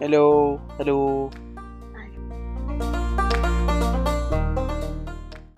Hello, hello.